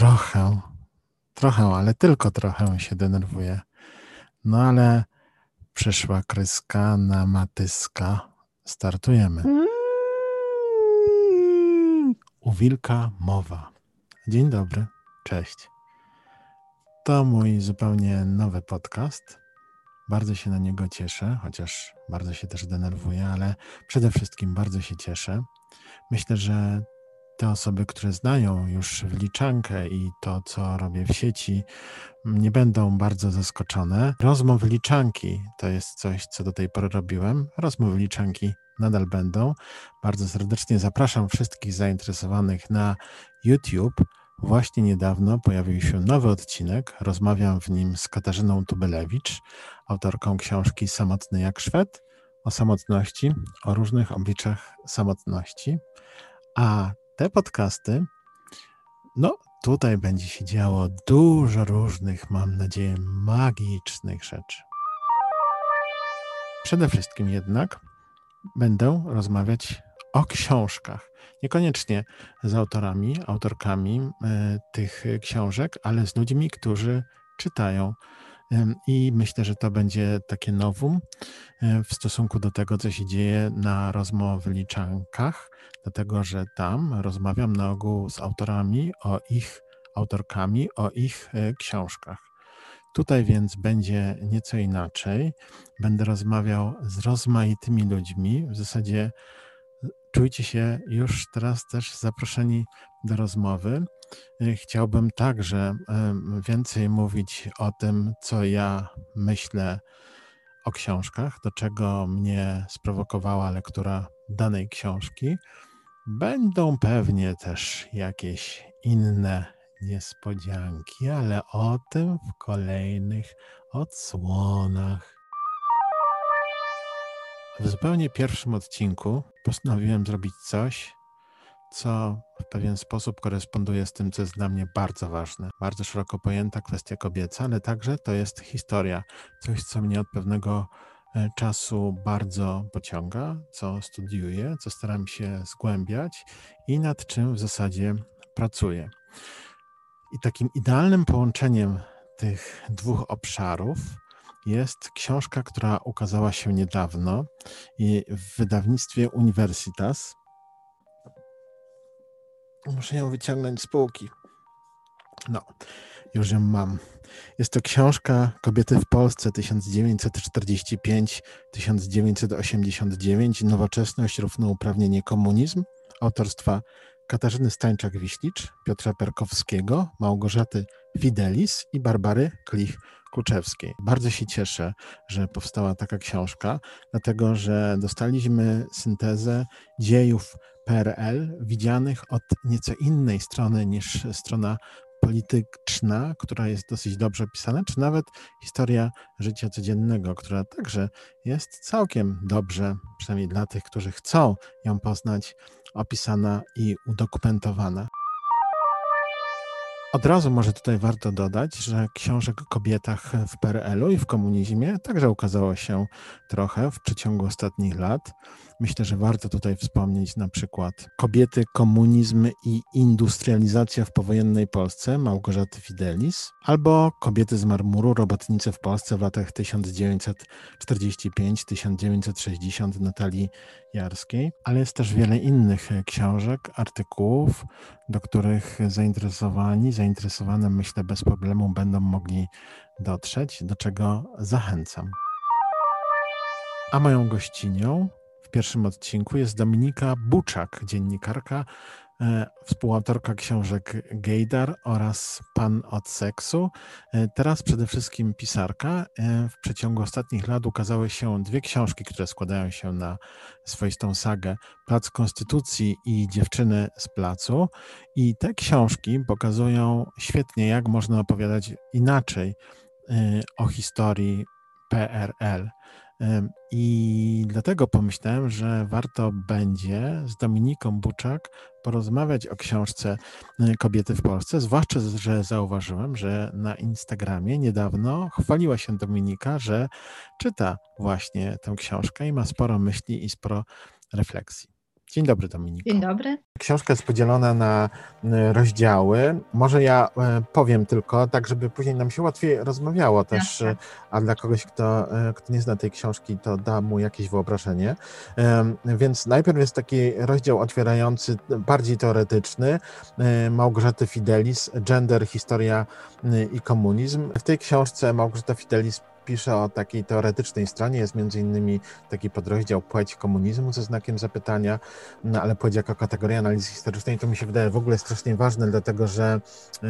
trochę, trochę, ale tylko trochę się denerwuję. No ale przyszła kryska na matyska. Startujemy. U wilka mowa. Dzień dobry, cześć. To mój zupełnie nowy podcast. Bardzo się na niego cieszę, chociaż bardzo się też denerwuję, ale przede wszystkim bardzo się cieszę. Myślę, że te osoby, które znają już wliczankę i to, co robię w sieci, nie będą bardzo zaskoczone. Rozmowy liczanki to jest coś, co do tej pory robiłem. Rozmowy liczanki nadal będą. Bardzo serdecznie zapraszam wszystkich zainteresowanych na YouTube. Właśnie niedawno pojawił się nowy odcinek. Rozmawiam w nim z Katarzyną Tubelewicz, autorką książki Samotny jak Szwed o samotności, o różnych obliczach samotności. A te podcasty, no tutaj będzie się działo dużo różnych, mam nadzieję, magicznych rzeczy. Przede wszystkim jednak będę rozmawiać o książkach. Niekoniecznie z autorami, autorkami y, tych książek, ale z ludźmi, którzy czytają i myślę, że to będzie takie nowum w stosunku do tego, co się dzieje na rozmowyliczankach, dlatego że tam rozmawiam na ogół z autorami o ich autorkami, o ich e, książkach. Tutaj więc będzie nieco inaczej. Będę rozmawiał z rozmaitymi ludźmi. W zasadzie czujcie się już teraz też zaproszeni do rozmowy. Y, chciałbym także więcej mówić o tym, co ja myślę o książkach, do czego mnie sprowokowała lektura danej książki. Będą pewnie też jakieś inne niespodzianki, ale o tym w kolejnych odsłonach. W zupełnie pierwszym odcinku postanowiłem zrobić coś, co w pewien sposób koresponduje z tym, co jest dla mnie bardzo ważne. Bardzo szeroko pojęta kwestia kobieca, ale także to jest historia. Coś, co mnie od pewnego e, czasu bardzo pociąga, co studiuję, co staram się zgłębiać i nad czym w zasadzie pracuję. I takim idealnym połączeniem tych dwóch obszarów jest książka, która ukazała się niedawno w wydawnictwie Universitas Muszę ją wyciągnąć z półki. No, już ją mam. Jest to książka Kobiety w Polsce 1945-1989, Nowoczesność, równouprawnienie, komunizm, autorstwa Katarzyny Stańczak-Wiślicz, Piotra Perkowskiego, Małgorzaty Fidelis i Barbary Klich-Kluczewskiej. Bardzo się cieszę, że powstała taka książka, dlatego że dostaliśmy syntezę dziejów PRL widzianych od nieco innej strony niż strona polityczna, która jest dosyć dobrze pisana, czy nawet historia życia codziennego, która także jest całkiem dobrze, przynajmniej dla tych, którzy chcą ją poznać, opisana i udokumentowana. Od razu może tutaj warto dodać, że książek o kobietach w PRL-u i w komunizmie także ukazało się trochę w przeciągu ostatnich lat. Myślę, że warto tutaj wspomnieć na przykład Kobiety, komunizm i industrializacja w powojennej Polsce Małgorzaty Fidelis, albo Kobiety z marmuru, robotnice w Polsce w latach 1945-1960 Natalii Jarskiej, ale jest też wiele innych książek, artykułów, do których zainteresowani, zainteresowane myślę bez problemu będą mogli dotrzeć, do czego zachęcam. A moją gościnią w pierwszym odcinku jest Dominika Buczak, dziennikarka, współautorka książek Gejdar oraz Pan od seksu. E, teraz przede wszystkim pisarka. E, w przeciągu ostatnich lat ukazały się dwie książki, które składają się na swoistą sagę Plac Konstytucji i Dziewczyny z Placu. I te książki pokazują świetnie, jak można opowiadać inaczej o historii PRL. I dlatego pomyślałem, że warto będzie z Dominiką Buczak porozmawiać o książce y, Kobiety w Polsce, zwłaszcza, że zauważyłem, że na Instagramie niedawno chwaliła się Dominika, że czyta właśnie tę książkę i ma sporo myśli i sporo refleksji. Dzień dobry, Dominik. Dzień dobry. Książka jest podzielona na rozdziały. Może ja e, powiem tylko, tak żeby później nam się łatwiej rozmawiało też, Jasne. a dla kogoś, kto, kto nie zna tej książki, to da mu jakieś wyobrażenie. Więc najpierw jest taki rozdział otwierający, bardziej teoretyczny, Małgorzaty Fidelis, Gender, Historia i Komunizm. W tej książce Małgorzata Fidelis pisze o takiej teoretycznej stronie, jest między innymi taki podrozdział płeć komunizmu ze znakiem zapytania, no ale płeć jako kategoria analizy historycznej to mi się wydaje w ogóle strasznie ważne, dlatego że yy,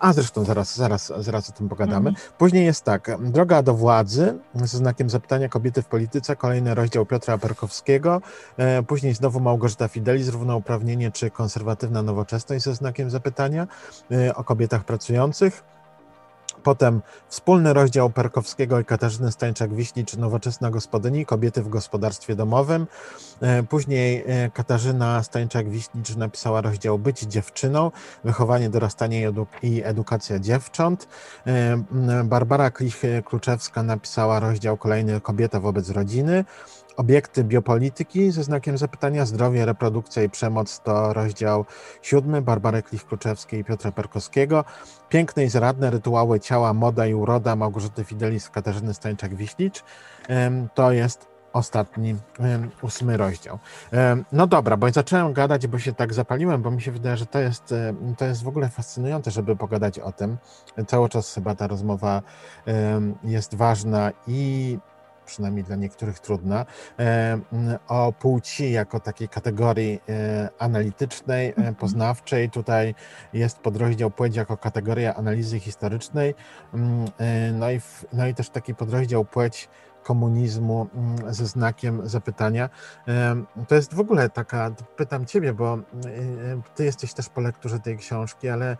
a zresztą zaraz, zaraz, zaraz o tym pogadamy. Mhm. Później jest tak, droga do władzy ze znakiem zapytania kobiety w polityce, kolejny rozdział Piotra Perkowskiego, e, później znowu Małgorzata Fidelis, równouprawnienie czy konserwatywna nowoczesność ze znakiem zapytania e, o kobietach pracujących. Potem wspólny rozdział Perkowskiego i Katarzyny Stańczak-Wiśnicz Nowoczesna gospodyni, kobiety w gospodarstwie domowym. E, później e, Katarzyna Stańczak-Wiśnicz napisała rozdział Być dziewczyną, wychowanie, dorastanie i edukacja dziewcząt. E, Barbara Klich-Kluczewska napisała rozdział kolejny Kobieta wobec rodziny. Obiekty biopolityki ze znakiem zapytania, zdrowie, reprodukcja i przemoc to rozdział siódmy Barbary Klich-Kluczewskiej i Piotra Perkowskiego. Piękne i zaradne rytuały ciała, moda i uroda Małgorzaty Fidelis, Katarzyny Stańczak-Wiślicz. To jest ostatni, ósmy rozdział. No dobra, bo zacząłem gadać, bo się tak zapaliłem, bo mi się wydaje, że to jest, to jest w ogóle fascynujące, żeby pogadać o tym. Cały czas chyba ta rozmowa jest ważna i przynajmniej dla niektórych trudna, e, o płci jako takiej kategorii e, analitycznej, e, mhm. poznawczej. Tutaj jest podrozdział płeć jako kategoria analizy historycznej, no i, no i też taki podrozdział płeć komunizmu ze znakiem zapytania. To jest w ogóle taka, pytam Ciebie, bo Ty jesteś też po lekturze tej książki, ale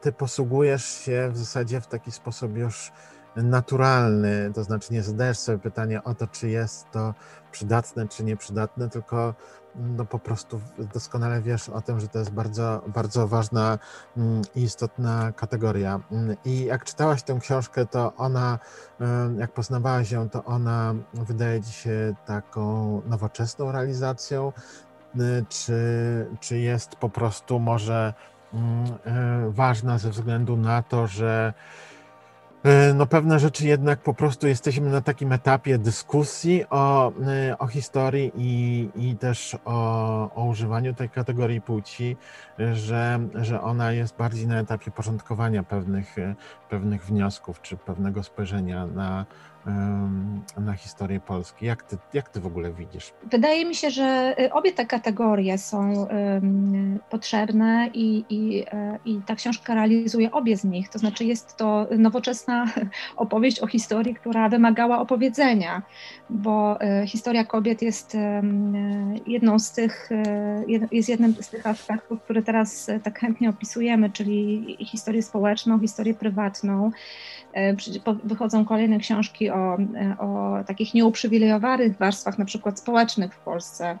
Ty posługujesz się w zasadzie w taki sposób już naturalny, to znaczy nie zadajesz sobie pytania o to, czy jest to przydatne, czy nieprzydatne, tylko no po prostu doskonale wiesz o tym, że to jest bardzo, bardzo ważna mm, i istotna kategoria. Mm, I jak czytałaś tę książkę, to ona, jak poznawałaś ją, to ona wydaje ci się taką nowoczesną realizacją, y, czy, czy jest po prostu może mm, y, ważna ze względu na to, że E, no pewne rzeczy jednak po prostu jesteśmy na takim etapie dyskusji o, e, o historii i, i też o, o używaniu tej kategorii płci, że, że ona jest bardziej na etapie porządkowania pewnych, e, pewnych wniosków czy pewnego spojrzenia na, na historię Polski. Jak ty, jak ty w ogóle widzisz? Wydaje mi się, że y, obie te kategorie są potrzebne i, i, e, i ta książka realizuje obie z nich. To znaczy jest to nowoczesna opowieść o historii, która wymagała opowiedzenia, bo e, historia kobiet jest jedną z tych, e, jest jednym z tych aspektów, które teraz tak chętnie opisujemy, czyli historię społeczną, historię prywatną. Wychodzą kolejne książki o, o takich nieuprzywilejowanych warstwach, na przykład społecznych w Polsce.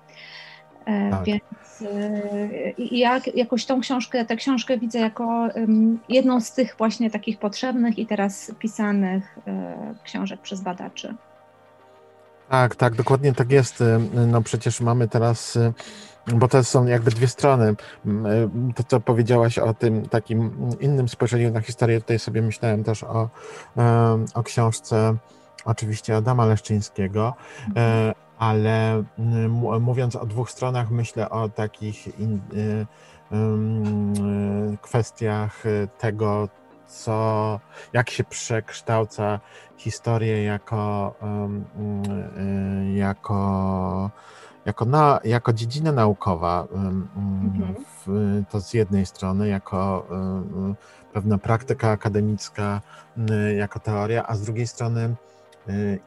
E, tak. Więc e, i ja jakoś tą książkę, tę książkę widzę jako jedną z tych właśnie takich potrzebnych i teraz pisanych e, książek przez badaczy. Tak, tak, dokładnie tak jest. No przecież mamy teraz, bo to są jakby dwie strony. To, co powiedziałaś o tym takim innym spojrzeniu na historię, tutaj sobie myślałem też o, o książce oczywiście Adama Leszczyńskiego, mhm. ale mówiąc o dwóch stronach, myślę o takich in, kwestiach tego, co, jak się przekształca historię jako, jako, jako, na, jako dziedzina naukowa. Mhm. W, to z jednej strony, jako pewna praktyka akademicka, jako teoria, a z drugiej strony,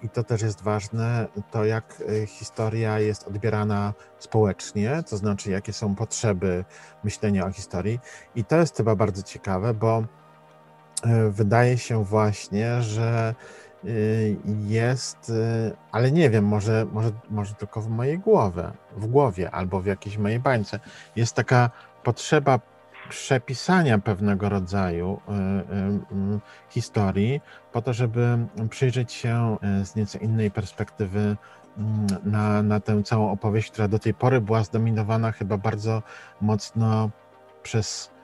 i to też jest ważne, to jak historia jest odbierana społecznie, to znaczy jakie są potrzeby myślenia o historii. I to jest chyba bardzo ciekawe, bo E, wydaje się właśnie, że y, jest, y, ale nie wiem, może, może, może tylko w mojej głowie, w głowie albo w jakiejś mojej bańce, jest taka potrzeba przepisania pewnego rodzaju y, historii, po to, żeby przyjrzeć się z nieco innej perspektywy na, na tę całą opowieść, która do tej pory była zdominowana chyba bardzo mocno przez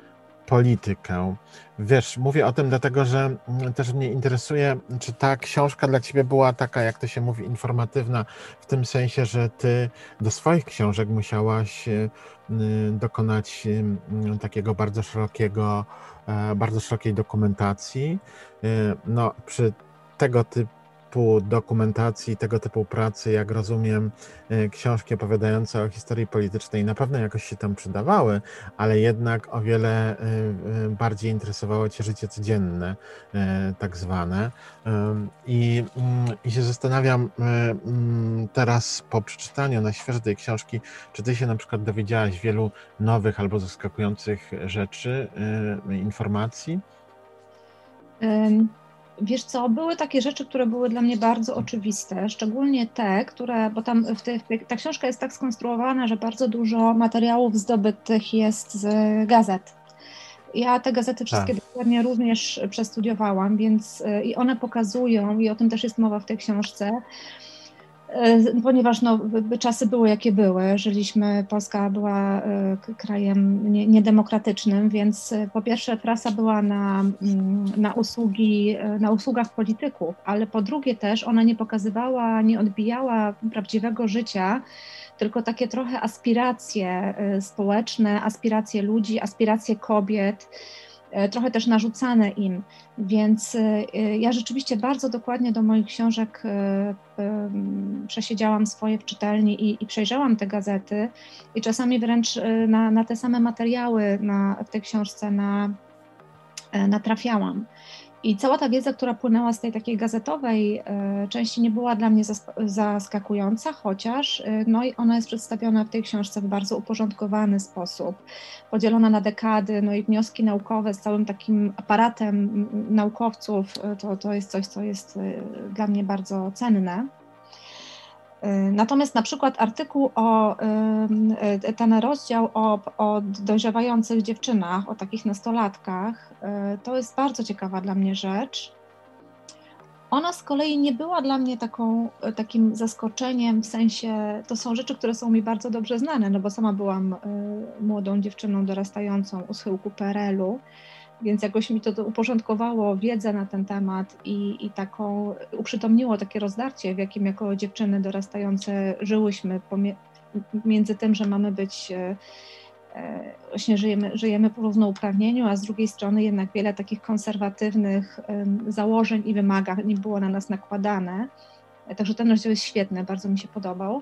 politykę. Wiesz, mówię o tym dlatego, że też mnie interesuje, czy ta książka dla ciebie była taka, jak to się mówi, informatywna, w tym sensie, że ty do swoich książek musiałaś y, dokonać y, takiego bardzo szerokiego, e, bardzo szerokiej dokumentacji. No, przy tego typu typu dokumentacji, tego typu pracy, jak rozumiem, e, książki opowiadające o historii politycznej na pewno jakoś się tam przydawały, ale jednak o wiele e, e, bardziej interesowało Cię życie codzienne, tak zwane. I, mm, i się zastanawiam mm, teraz po przeczytaniu na świeżo tej książki, czy Ty się na przykład dowiedziałaś wielu nowych albo zaskakujących rzeczy, informacji? Wiesz co, były takie rzeczy, które były dla mnie bardzo oczywiste, szczególnie te, które, bo tam w te, ta książka jest tak skonstruowana, że bardzo dużo materiałów zdobytych jest z gazet. Ja te gazety wszystkie tak. dokładnie również przestudiowałam, więc y, i one pokazują, i o tym też jest mowa w tej książce, ponieważ no, czasy były jakie były, żyliśmy, Polska była e, krajem niedemokratycznym, więc e, po pierwsze prasa była na, mm, na, usługi, na usługach polityków, ale po drugie też ona nie pokazywała, nie odbijała prawdziwego życia, tylko takie trochę aspiracje społeczne, aspiracje ludzi, aspiracje kobiet E, trochę też narzucane im. Więc e, ja rzeczywiście bardzo dokładnie do moich książek e, przesiedziałam swoje w czytelni i, i przejrzałam te gazety i czasami wręcz na, na te same materiały na, w tej książce na, natrafiałam. I cała ta wiedza, która płynęła z tej takiej gazetowej e, części, nie była dla mnie zaskakująca, chociaż e, no i ona jest przedstawiona w tej książce w bardzo uporządkowany sposób, podzielona na dekady, no i wnioski naukowe z całym takim aparatem naukowców, e, to, to jest coś, co jest dla mnie bardzo cenne. Y, natomiast na przykład artykuł o y, y, ten rozdział o, o dojrzewających dziewczynach, o takich nastolatkach, to jest bardzo ciekawa dla mnie rzecz. Ona z kolei nie była dla mnie taką, takim zaskoczeniem, w sensie to są rzeczy, które są mi bardzo dobrze znane, no bo sama byłam młodą dziewczyną dorastającą u schyłku PRL-u więc jakoś mi to, uporządkowało wiedzę na ten temat i, i taką uprzytomniło takie rozdarcie, w jakim jako dziewczyny dorastające żyłyśmy między tym, że mamy być e, e, właśnie żyjemy, żyjemy po równouprawnieniu, a z drugiej strony jednak wiele takich konserwatywnych założeń i wymagań było na nas nakładane. Także ten rozdział jest świetny, bardzo mi się podobał.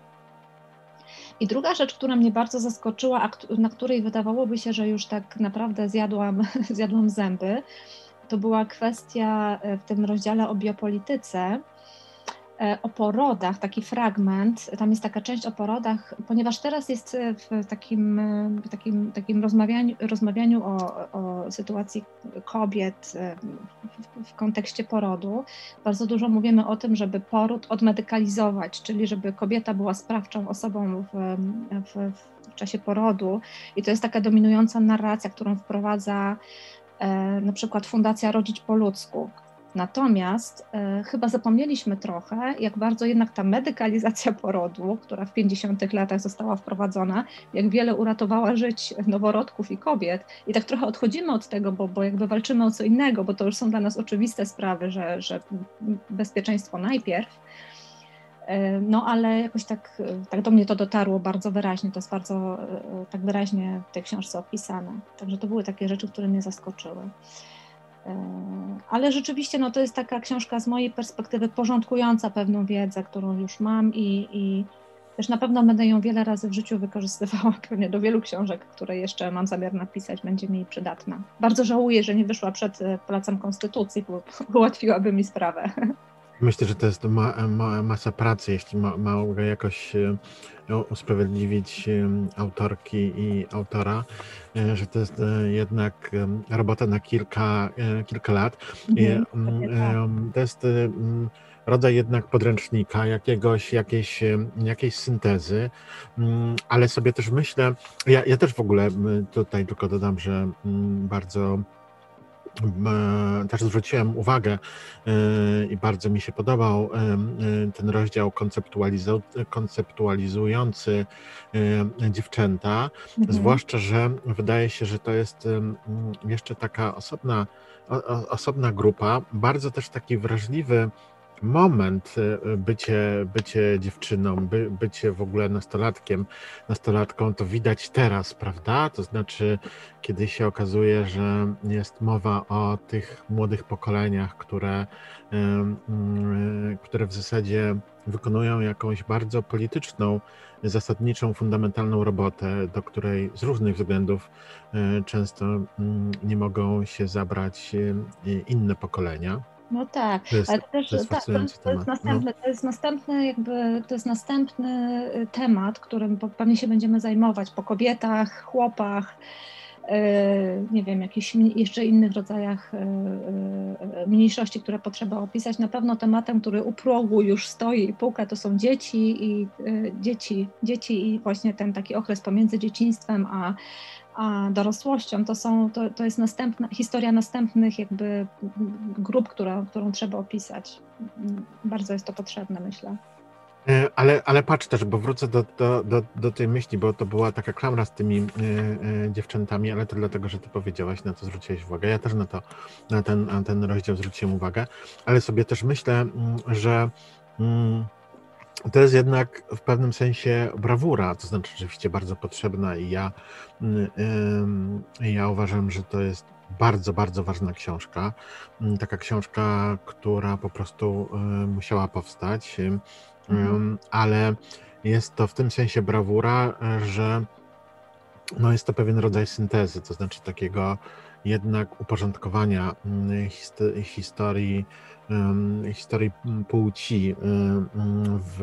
I druga rzecz, która mnie bardzo zaskoczyła, a na której wydawałoby się, że już tak naprawdę zjadłam, zjadłam zęby, to była kwestia e, w tym rozdziale o biopolityce, o porodach, taki fragment, tam jest taka część o porodach, ponieważ teraz jest w takim, w takim, takim rozmawianiu, rozmawianiu o, o sytuacji kobiet e, w, w, kontekście porodu, bardzo dużo mówimy o tym, żeby poród odmedykalizować, czyli żeby kobieta była sprawczą osobą w, w, w czasie porodu. I to jest taka dominująca narracja, którą wprowadza e, na przykład Fundacja Rodzić po ludzku, Natomiast e, chyba zapomnieliśmy trochę, jak bardzo jednak ta medykalizacja porodu, która w 50 latach została wprowadzona, jak wiele uratowała żyć noworodków i kobiet. I tak trochę odchodzimy od tego, bo, bo jakby walczymy o co innego, bo to już są dla nas oczywiste sprawy, że, że bezpieczeństwo najpierw. E, no ale jakoś tak, tak do mnie to dotarło bardzo wyraźnie, to jest bardzo e, tak wyraźnie w tej książce opisane. Także to były takie rzeczy, które mnie zaskoczyły. Ale rzeczywiście no, to jest taka książka z mojej perspektywy porządkująca pewną wiedzę, którą już mam i, i też na pewno będę ją wiele razy w życiu wykorzystywała, pewnie do wielu książek, które jeszcze mam zamiar napisać, będzie mi przydatna. Bardzo żałuję, że nie wyszła przed e, Palacem Konstytucji, bo ułatwiłaby mi sprawę. Myślę, że to jest ma, ma, masa pracy, jeśli ma, mogę jakoś e, usprawiedliwić autorki i autora, e, że to jest e, jednak robota na kilka, kilka lat. Mhm, tak. To jest rodzaj jednak podręcznika, jakiegoś, jakiejś, jakiejś syntezy, ale sobie też myślę, ja, ja też w ogóle tutaj tylko dodam, że bardzo też zwróciłem uwagę i bardzo mi się podobał ten rozdział konceptualizujący dziewczęta, mhm. zwłaszcza, że wydaje się, że to jest jeszcze taka osobna, osobna grupa, bardzo też taki wrażliwy moment y, bycie, bycie dziewczyną, by, bycie w ogóle nastolatkiem, nastolatką, to widać teraz, prawda? To znaczy, kiedy się okazuje, że jest mowa o tych młodych pokoleniach, które, które w zasadzie wykonują jakąś bardzo polityczną, zasadniczą, fundamentalną robotę, do której z różnych względów y, często nie mogą się zabrać y, inne pokolenia. No tak, to jest, ale też to jest, tak, to, to jest następny, no. to jest następny jakby, to jest następny y, temat, którym pewnie się będziemy zajmować po kobietach, chłopach, y, nie wiem, jakichś jeszcze innych rodzajach y, mniejszości, które potrzeba opisać. Na pewno tematem, który u progu już stoi i puka, to są dzieci i dzieci, dzieci i właśnie ten taki okres pomiędzy dzieciństwem a dorosłością, to, są, to, to jest następna, historia następnych jakby grup, która, którą trzeba opisać. Bardzo jest to potrzebne, myślę. E, ale, ale patrz też, bo wrócę do, do, do, do tej myśli, bo to była taka klamra z tymi y, y, dziewczętami, ale to dlatego, że ty powiedziałaś, na to zwróciłeś uwagę. Ja też na to, na ten, na ten rozdział zwróciłem uwagę, ale sobie też myślę, mm, że mm, to jest jednak w pewnym sensie brawura, to znaczy oczywiście bardzo potrzebna i ja, ja uważam, że to jest bardzo, bardzo ważna książka. Taka książka, która po prostu musiała powstać, mhm. ale jest to w tym sensie brawura, że no jest to pewien rodzaj syntezy, to znaczy takiego jednak uporządkowania historii historii płci w,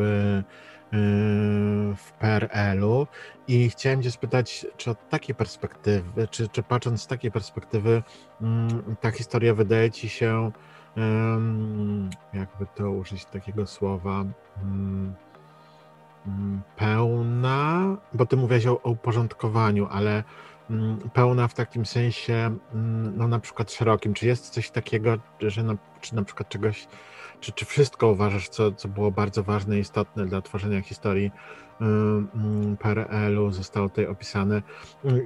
w PRL-u i chciałem Cię spytać, czy od takiej perspektywy, czy, czy patrząc z takiej perspektywy, ta historia wydaje Ci się, jakby to użyć takiego słowa, pełna, bo Ty mówiłeś o, o uporządkowaniu, ale Mm, pełna w takim sensie, mm, no na przykład szerokim. Czy jest coś takiego, że na, czy na przykład czegoś, czy, czy wszystko uważasz, co, co było bardzo ważne i istotne dla tworzenia historii mm, PRL-u zostało tutaj opisane.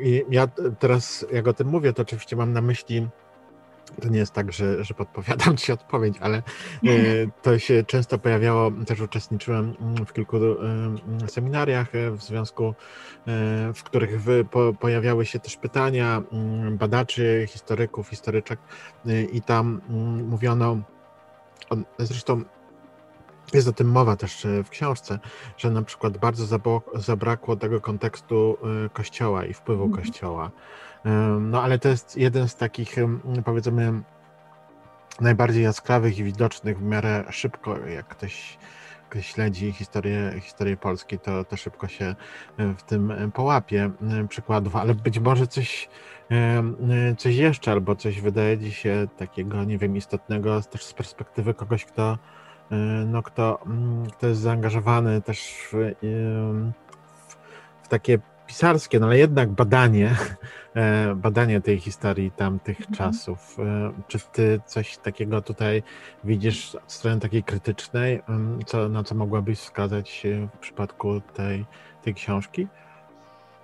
I ja teraz, jak o tym mówię, to oczywiście mam na myśli to nie jest tak, że, że podpowiadam Ci odpowiedź, ale e, to się często pojawiało, też uczestniczyłem mm, w kilku e, seminariach e, w związku, w których pojawiały się też pytania mm, badaczy, historyków, historyczek i tam mm, mówiono, zresztą jest o tym mowa też w książce, że na przykład bardzo zabrakło tego kontekstu kościoła i wpływu mhm. kościoła no ale to jest jeden z takich, powiedzmy, najbardziej jaskrawych i widocznych w miarę szybko, jak ktoś, ktoś śledzi historię, historię Polski, to, to szybko się w tym połapie przykładów, ale być może coś, coś jeszcze, albo coś wydaje ci się takiego, nie wiem, istotnego też z perspektywy kogoś, kto, no, kto, kto jest zaangażowany też w, w, w takie pisarskie, no ale jednak badanie, e, badanie tej historii tamtych mhm. czasów. E, czy ty coś takiego tutaj widzisz od strony takiej krytycznej, co, na co mogłabyś wskazać w przypadku tej, tej książki?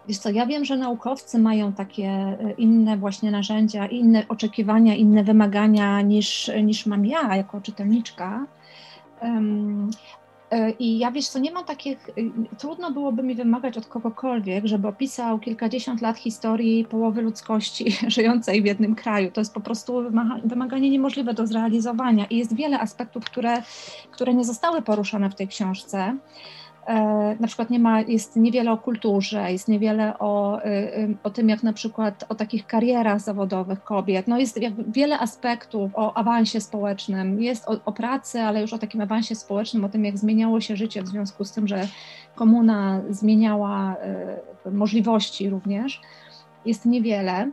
Wiesz co, ja wiem, że naukowcy mają takie e, inne właśnie narzędzia, inne oczekiwania, inne wymagania niż, niż mam ja jako czytelniczka. E, I ja wiesz co, nie mam takich, y, trudno byłoby mi wymagać od kogokolwiek, żeby opisał kilkadziesiąt lat historii połowy ludzkości żyjącej w jednym kraju. To jest po prostu wymaganie niemożliwe do zrealizowania i jest wiele aspektów, które, które nie zostały poruszone w tej książce. E, na przykład nie ma, jest niewiele o kulturze, jest niewiele o, y, y, o tym, jak na przykład o takich karierach zawodowych kobiet. No jest wiele aspektów o awansie społecznym, jest o, o, pracy, ale już o takim awansie społecznym, o tym, jak zmieniało się życie w związku z tym, że komuna zmieniała y, możliwości również. Jest niewiele.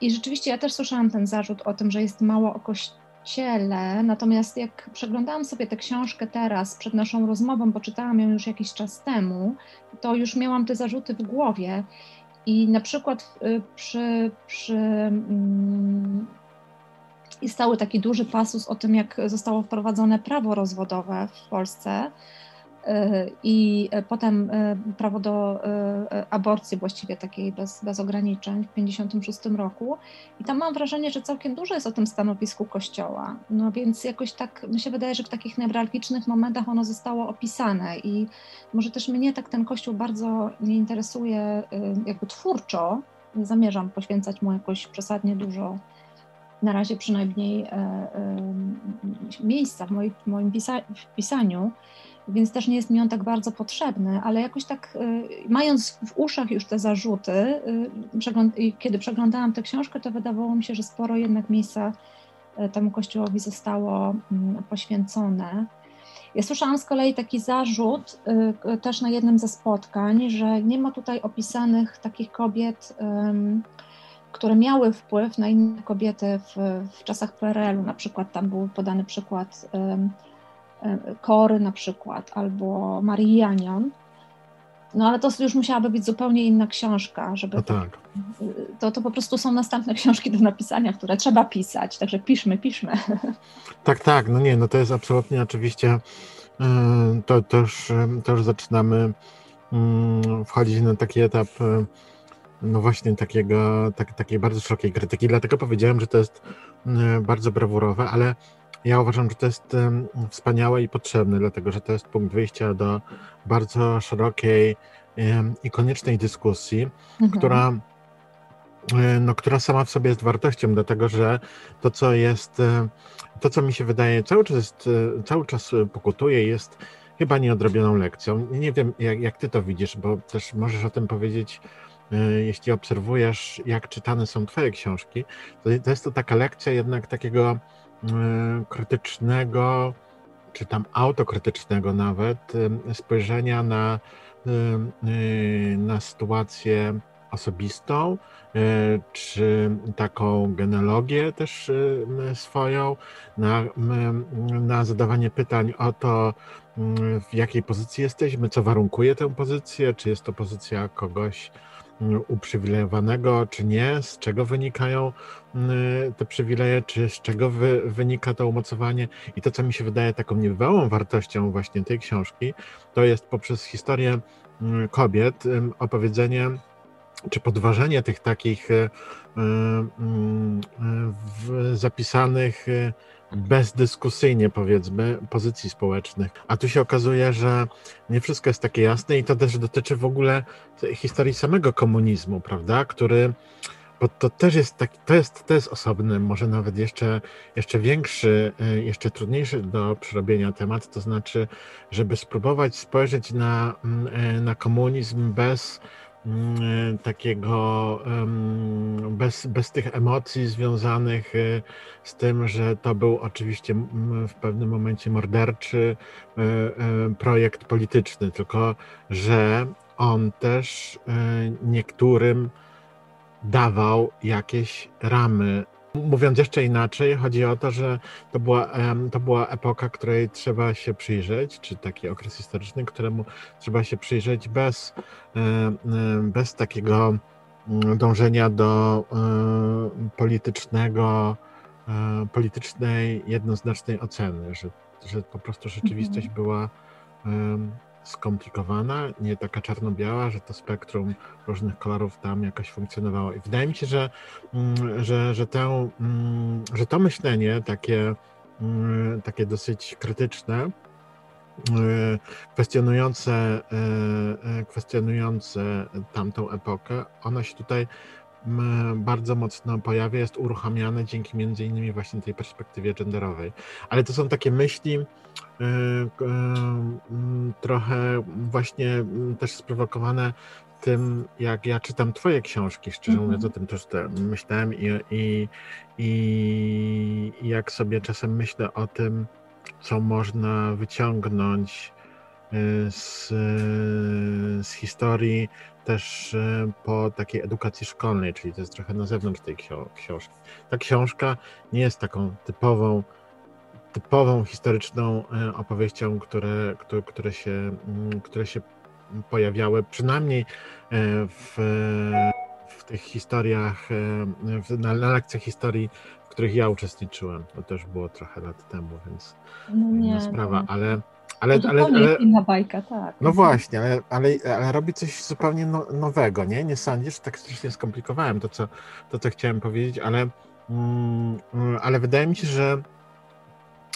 I rzeczywiście ja też słyszałam ten zarzut o tym, że jest mało o kościele ciele. Natomiast jak przeglądałam sobie tę książkę teraz, przed naszą rozmową, bo czytałam ją już jakiś czas temu, to już miałam te zarzuty w głowie. I na przykład przy, przy mm, i stały taki duży pasus o tym, jak zostało wprowadzone prawo rozwodowe w Polsce i potem prawo do aborcji właściwie takiej bez, bez ograniczeń w 1956 roku. I tam mam wrażenie, że całkiem dużo jest o tym stanowisku Kościoła. No więc jakoś tak mi się wydaje, że w takich newralgicznych momentach ono zostało opisane i może też mnie tak ten Kościół bardzo nie interesuje jakby twórczo. Nie zamierzam poświęcać mu jakoś przesadnie dużo na razie przynajmniej e, e, miejsca w moim, w moim pisa w pisaniu, więc też nie jest mi on tak bardzo potrzebny, ale jakoś tak, e, mając w uszach już te zarzuty, kiedy przeglądałam tę książkę, to wydawało mi się, że sporo jednak miejsca temu kościołowi zostało mm, poświęcone. Ja słyszałam z kolei taki zarzut też na jednym ze spotkań, że nie ma tutaj opisanych takich kobiet, które miały wpływ na inne kobiety w, w czasach PRL-u. Na przykład tam był podany przykład Kory na przykład, albo Marii Janion. No ale to już musiałaby być zupełnie inna książka, żeby. No tak. to, to po prostu są następne książki do napisania, które trzeba pisać, także piszmy, piszmy. Tak, tak, no nie, no to jest absolutnie oczywiście, to, to, już, to już zaczynamy mm, wchodzić na taki etap no właśnie takiego, tak, takiej bardzo szerokiej krytyki. Dlatego powiedziałem, że to jest bardzo brawurowe, ale ja uważam, że to jest wspaniałe i potrzebne, dlatego że to jest punkt wyjścia do bardzo szerokiej i koniecznej dyskusji, mhm. która, e, no, która sama w sobie jest wartością, dlatego że to, co jest, e, to, co mi się wydaje, cały czas, jest, e, cały czas pokutuje, jest chyba nieodrobioną lekcją. Nie wiem, jak, jak ty to widzisz, bo też możesz o tym powiedzieć jeśli obserwujesz, jak czytane są Twoje książki, to, jest to taka lekcja jednak takiego krytycznego, czy tam autokrytycznego nawet, e, spojrzenia na, na sytuację osobistą, czy taką genealogię też swoją, na, na zadawanie pytań o to, w jakiej pozycji jesteśmy, co warunkuje tę pozycję, czy jest to pozycja kogoś, uprzywilejowanego, czy nie, z czego wynikają mm, te przywileje, czy z czego wy, wynika to umocowanie. I to, co mi się wydaje taką niebywałą wartością właśnie tej książki, to jest poprzez historię mm, kobiet opowiedzenie czy podważenie tych takich e, mm, zapisanych e, bezdyskusyjnie, powiedzmy, pozycji społecznych. A tu się okazuje, że nie wszystko jest takie jasne i to też dotyczy w ogóle historii samego komunizmu, prawda, który bo to też jest taki, to jest, to jest osobny, może nawet jeszcze, jeszcze większy, y, jeszcze trudniejszy do przerobienia temat, to znaczy, żeby spróbować spojrzeć na, y, na komunizm bez takiego bez, bez tych emocji związanych y, z tym, że to był oczywiście w pewnym momencie morderczy y, y, projekt polityczny, tylko że on też niektórym dawał jakieś ramy Mówiąc jeszcze inaczej, chodzi o to, że to była, to była epoka, której trzeba się przyjrzeć, czy taki okres historyczny, któremu trzeba się przyjrzeć bez, bez takiego mm, dążenia do politycznego, politycznej, jednoznacznej oceny, że, że po prostu rzeczywistość mhm. była skomplikowana, nie taka czarno-biała, że to spektrum różnych kolorów tam jakoś funkcjonowało. I wydaje mi się, że, mm, że, że, tę, mm, że to myślenie takie, mm, takie dosyć krytyczne, kwestionujące, e, e, kwestionujące tamtą epokę, ono się tutaj bardzo mocno pojawia, jest uruchamiane dzięki między innymi właśnie tej perspektywie genderowej. Ale to są takie myśli, Y, y, trochę właśnie też sprowokowane tym, jak ja czytam Twoje książki, szczerze mówiąc, o tym też myślałem i, i, i, i jak sobie czasem myślę o tym, co można wyciągnąć y, z, z historii też po takiej edukacji szkolnej, czyli to jest trochę na zewnątrz tej książki. Ta książka nie jest taką typową typową historyczną e, opowieścią, które, które, które, się, mm, które się pojawiały, przynajmniej w, w tych historiach, na, na lekcjach historii, w których ja uczestniczyłem. To też było trochę lat temu, więc no nie, inna sprawa, no. ale ale, to ale, ale, inna bajka, tak. No właśnie, ale, ale, ale robi coś zupełnie no, nowego, nie? Nie sądzisz? Tak strasznie skomplikowałem to, co, to, co chciałem powiedzieć, ale, mm, ale wydaje mi się, że,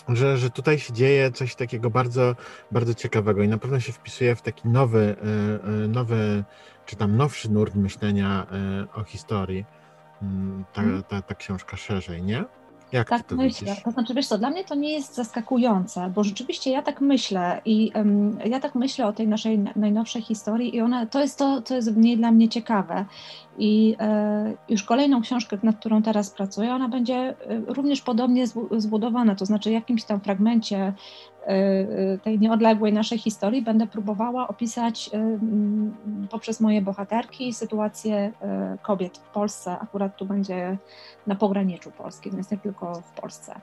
że, że tutaj się dzieje coś takiego bardzo, bardzo ciekawego i na pewno się wpisuje w taki nowy, e, e, nowy czy tam nowszy nurt myślenia e, o historii. Mm, ta, mhm. ta, ta książka szerzej, nie? Jak tak to myślę. Widzisz? To znaczy, wiesz co, dla mnie to nie jest zaskakujące, bo rzeczywiście ja tak myślę i um, ja tak myślę o tej naszej najnowszej historii i ona, to jest to, co jest w niej dla mnie ciekawe. I e, już kolejną książkę, nad którą teraz pracuję, ona będzie e, również podobnie zbudowana, to znaczy w jakimś tam fragmencie tej nieodległej naszej historii będę próbowała opisać poprzez moje bohaterki sytuację kobiet w Polsce. Akurat tu będzie na pograniczu Polski, więc nie tylko w Polsce.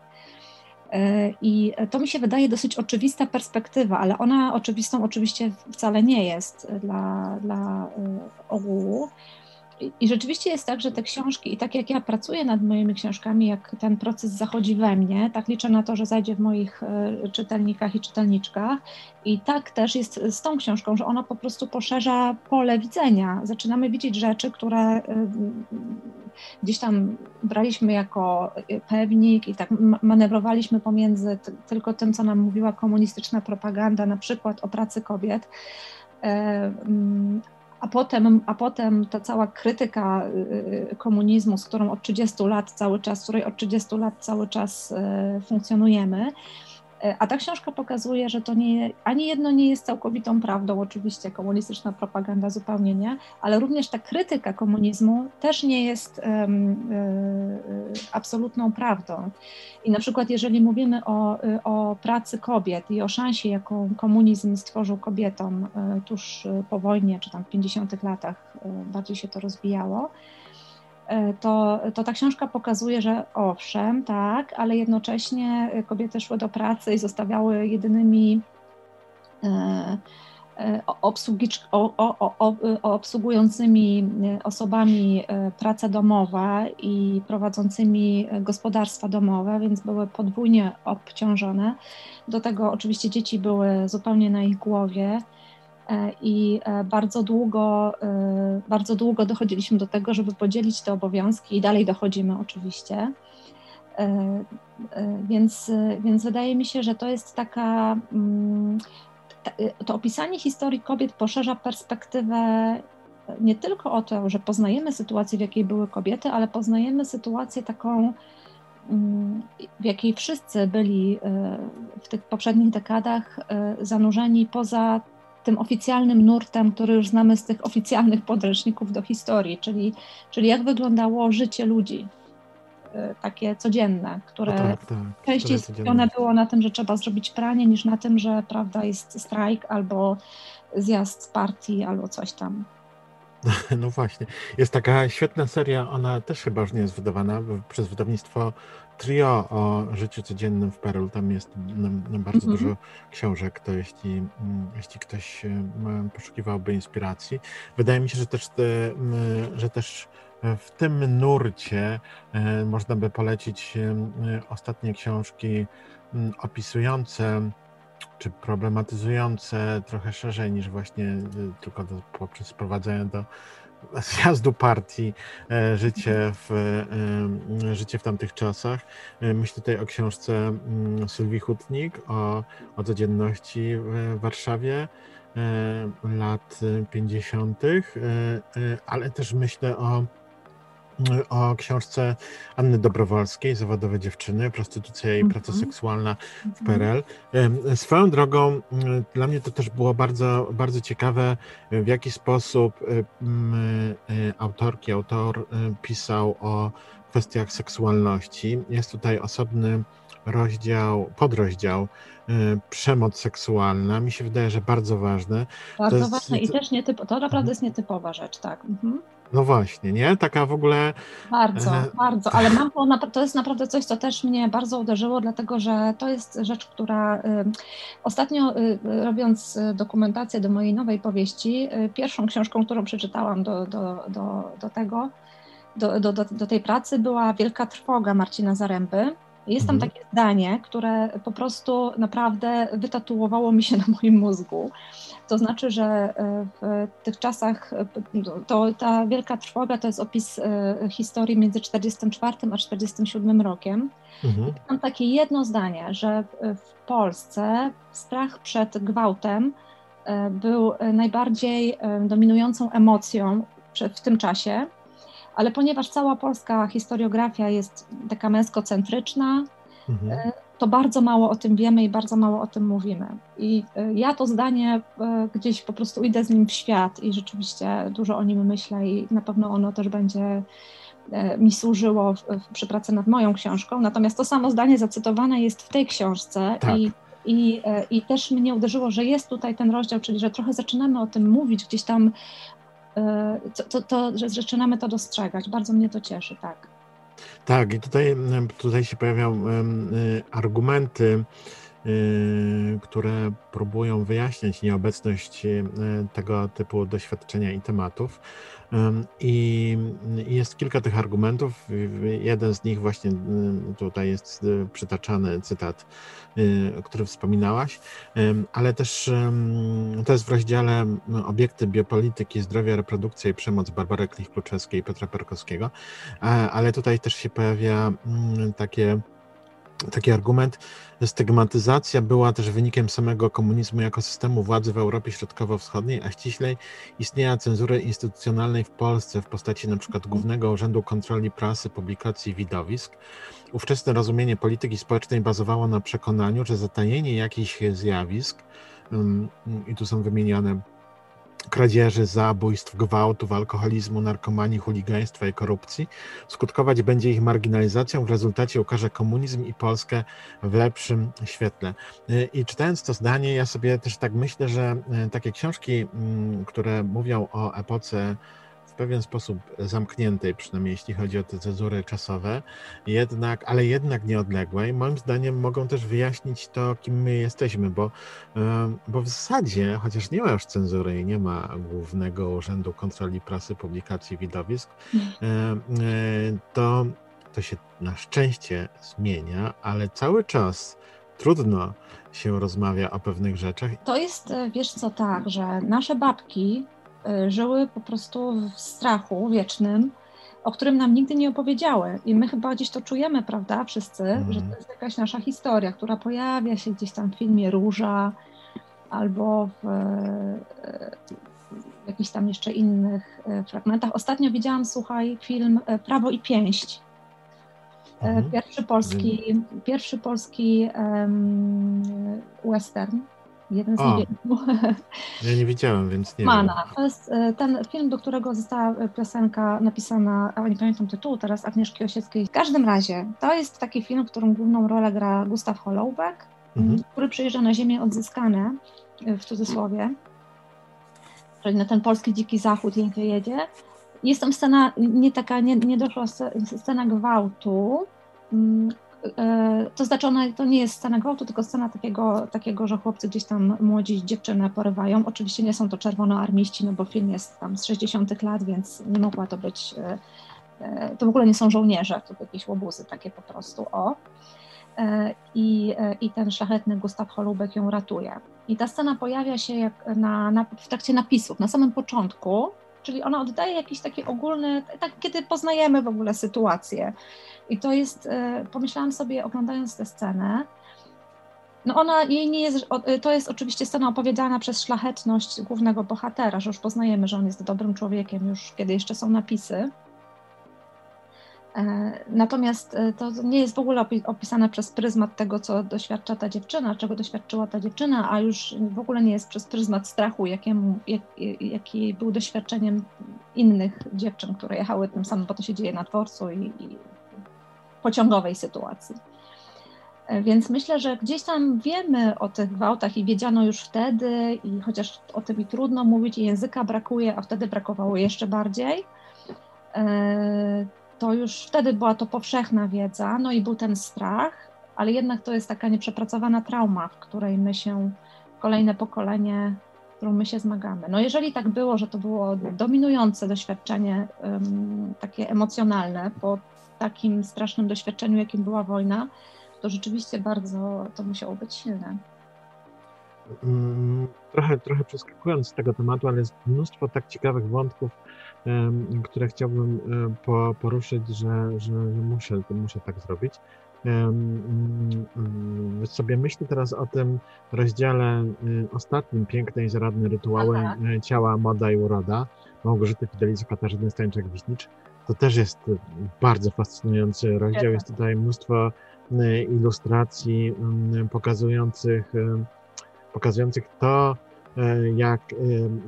I to mi się wydaje dosyć oczywista perspektywa, ale ona oczywistą oczywiście wcale nie jest dla, dla ogółu. I rzeczywiście jest tak, że te książki, i tak jak ja pracuję nad moimi książkami, jak ten proces zachodzi we mnie, tak liczę na to, że zajdzie w moich e, czytelnikach i czytelniczkach. I tak też jest z tą książką, że ona po prostu poszerza pole widzenia. Zaczynamy widzieć rzeczy, które e, gdzieś tam braliśmy jako pewnik i tak manewrowaliśmy pomiędzy tylko tym, co nam mówiła komunistyczna propaganda, na przykład o pracy kobiet e, a potem, a potem ta cała krytyka y, y, komunizmu, z którą od 30 lat cały czas, której od 30 lat cały czas y, funkcjonujemy, a ta książka pokazuje, że to nie, ani jedno nie jest całkowitą prawdą, oczywiście komunistyczna propaganda zupełnie nie, ale również ta krytyka komunizmu też nie jest um, absolutną prawdą. I na przykład jeżeli mówimy o, o pracy kobiet i o szansie, jaką komunizm stworzył kobietom tuż po wojnie, czy tam w 50 latach bardziej się to rozwijało, E, to, to ta książka pokazuje, że owszem, tak, ale jednocześnie kobiety szły do pracy i zostawiały jedynymi e, e, obsługującymi osobami praca domowa i prowadzącymi gospodarstwa domowe, więc były podwójnie obciążone. Do tego oczywiście dzieci były zupełnie na ich głowie. E, i e, bardzo długo, e, bardzo długo dochodziliśmy do tego, żeby podzielić te obowiązki i dalej dochodzimy oczywiście. Więc, więc wydaje mi się, że to jest taka, mm, to opisanie historii kobiet poszerza perspektywę nie tylko o to, że poznajemy sytuację, w jakiej były kobiety, ale poznajemy sytuację taką, mm, w jakiej wszyscy byli w tych poprzednich dekadach zanurzeni poza tym oficjalnym nurtem, który już znamy z tych oficjalnych podręczników do historii, czyli, czyli jak wyglądało życie ludzi, e, takie codzienne, które no tak, tak, częściej skupione było na tym, że trzeba zrobić pranie, niż na tym, że prawda jest strajk albo zjazd z partii albo coś tam. No właśnie. Jest taka świetna seria, ona też chyba już nie jest wydawana przez wydawnictwo trio o życiu codziennym w Perul. Tam jest bardzo mm -hmm. dużo książek, to jeśli, mm, jeśli ktoś poszukiwałby inspiracji. Wydaje mi się, że też, te, że też w tym nurcie e, można by polecić ostatnie książki opisujące czy problematyzujące trochę szerzej niż właśnie tylko do, poprzez sprowadzenie do zjazdu partii e, życie w, e, życie w tamtych czasach. E, myślę tutaj o książce mm, Sylwii Hutnik o, o codzienności w Warszawie lat 50., ale też myślę o o książce Anny Dobrowolskiej, Zawodowe dziewczyny, prostytucja i praca mhm. seksualna w PRL. Swoją drogą, dla mnie to też było bardzo, bardzo ciekawe, w jaki sposób autorki, autor pisał o kwestiach seksualności. Jest tutaj osobny rozdział, podrozdział przemoc seksualna. Mi się wydaje, że bardzo ważne. Bardzo to ważne jest... i też nietypo, to naprawdę mhm. jest nietypowa rzecz, tak. Mhm. No właśnie, nie? Taka w ogóle. Bardzo, e... bardzo, ale mam to, to jest naprawdę coś, co też mnie bardzo uderzyło, dlatego że to jest rzecz, która y, ostatnio y, robiąc y, dokumentację do mojej nowej powieści, pierwszą książką, którą przeczytałam do, do, do, do tego, do, do, do, do tej pracy była Wielka Trwoga Marcina Zaręby. Jest tam mhm. takie zdanie, które po prostu naprawdę wytatuowało mi się na moim mózgu. To znaczy, że e, w tych czasach e, to, ta wielka trwoga to jest opis e, historii między 44 a 47 rokiem. Mhm. I tam takie jedno zdanie, że w Polsce strach przed gwałtem był najbardziej dominującą emocją w tym czasie, ale ponieważ cała polska historiografia jest taka męskocentryczna, mhm to bardzo mało o tym wiemy i bardzo mało o tym mówimy. I e, ja to zdanie e, gdzieś po prostu idę z nim w świat i rzeczywiście dużo o nim myślę i na pewno ono też będzie e, mi służyło w, w, przy pracy nad moją książką. Natomiast to samo zdanie zacytowane jest w tej książce tak. i, i, i też mnie uderzyło, że jest tutaj ten rozdział, czyli że trochę zaczynamy o tym mówić gdzieś tam, to, to, to że zaczynamy to dostrzegać. Bardzo mnie to cieszy, tak. Tak, i tutaj, tutaj się pojawiają y, argumenty, y, które próbują wyjaśniać nieobecność y, tego typu doświadczenia i tematów. I jest kilka tych argumentów. Jeden z nich właśnie tutaj jest przytaczany cytat, o którym wspominałaś, ale też to jest w rozdziale Obiekty biopolityki, zdrowia, reprodukcja i przemoc Barbary Klich-Kluczewskiej i Piotra Perkowskiego, ale tutaj też się pojawia takie taki argument. Stygmatyzacja była też wynikiem samego komunizmu jako systemu władzy w Europie Środkowo-Wschodniej, a ściślej istnienia cenzury instytucjonalnej w Polsce w postaci np. Głównego Urzędu Kontroli Prasy, Publikacji i Widowisk. Ówczesne rozumienie polityki społecznej bazowało na przekonaniu, że zatajenie jakichś zjawisk, i tu są wymienione kradzieży, zabójstw, gwałtów, alkoholizmu, narkomanii, chuligaństwa i korupcji. Skutkować będzie ich marginalizacją, w rezultacie ukaże komunizm i Polskę w lepszym świetle. I czytając to zdanie, ja sobie też tak myślę, że e, takie książki, mm, które mówią o epoce pewien sposób zamkniętej, przynajmniej jeśli chodzi o te cenzury czasowe, jednak, ale jednak nieodległej, moim zdaniem mogą też wyjaśnić to, kim my jesteśmy, bo, bo w zasadzie, chociaż nie ma już cenzury i nie ma Głównego Urzędu Kontroli Prasy, Publikacji Widowisk, e, to, to się na szczęście zmienia, ale cały czas trudno się rozmawia o pewnych rzeczach. To jest, e, wiesz co, tak, że nasze babki żyły po prostu w strachu wiecznym, o którym nam nigdy nie opowiedziały. I my chyba gdzieś to czujemy, prawda, wszyscy, mm. że to jest jakaś nasza historia, która pojawia się gdzieś tam w filmie Róża albo w, w jakichś tam jeszcze innych e, fragmentach. Ostatnio widziałam, słuchaj, film e, Prawo i Pięść. Mhm. Pierwszy polski, pierwszy polski um, western Jeden z niewielu. Ja nie widziałem, więc nie Mana. Wiem. To jest e, ten film, do którego została piosenka napisana, a nie pamiętam tytułu teraz, Agnieszki Osieckiej. W każdym razie, to jest taki film, w którym główną rolę gra Gustaw Hollowbeck, mhm. który przyjeżdża na ziemię odzyskane, e, w cudzysłowie, czyli na ten polski dziki zachód jedzie. Jest tam scena, nie taka, nie, nie doszła scena gwałtu, mm, E, to znaczy ona, to nie jest scena gwałtu, tylko scena takiego, takiego, że chłopcy gdzieś tam młodzi dziewczynę porywają. Oczywiście nie są to czerwonoarmiści, no bo film jest tam z 60 lat, więc nie mogła to być, e, e, to w ogóle nie są żołnierze, to jakieś łobuzy takie po prostu, o. I, I ten szlachetny Gustaw Holubek ją ratuje. I ta scena pojawia się jak na, na, w trakcie napisów, na samym początku, czyli ona oddaje jakiś taki ogólny, tak, kiedy poznajemy w ogóle sytuację. I to jest, e, pomyślałam sobie, oglądając tę scenę, no ona jej nie jest, e, to jest oczywiście scena opowiedziana przez szlachetność głównego bohatera, że już poznajemy, że on jest dobrym człowiekiem, już kiedy jeszcze są napisy. E, natomiast to nie jest w ogóle opisane przez pryzmat tego, co doświadcza ta dziewczyna, czego doświadczyła ta dziewczyna, a już w ogóle nie jest przez pryzmat strachu, jak, jaki był doświadczeniem innych dziewczyn, które jechały tym samym, bo to się dzieje na dworcu i, i pociągowej sytuacji. Więc myślę, że gdzieś tam wiemy o tych gwałtach i wiedziano już wtedy, i chociaż o tym i trudno mówić, i języka brakuje, a wtedy brakowało jeszcze bardziej, to już wtedy była to powszechna wiedza, no i był ten strach, ale jednak to jest taka nieprzepracowana trauma, w której my się, kolejne pokolenie, którą my się zmagamy. No jeżeli tak było, że to było dominujące doświadczenie um, takie emocjonalne po takim strasznym doświadczeniu, jakim była wojna, to rzeczywiście bardzo to musiało być silne. Mm, trochę, trochę przeskakując z tego tematu, ale jest mnóstwo tak ciekawych wątków, które chciałbym poruszyć, że, że muszę, muszę tak zrobić. Mm, sobie myślę teraz o tym rozdziale y, ostatnim, pięknej i zaradne rytuały Aha. E, ciała, moda i uroda, Małgorzaty Fidelicy, Katarzyny Stańczak-Wiśnicz. To też jest bardzo fascynujący rozdział. Jest tutaj mnóstwo y, ilustracji mm, pokazujących, y, pokazujących to, jak,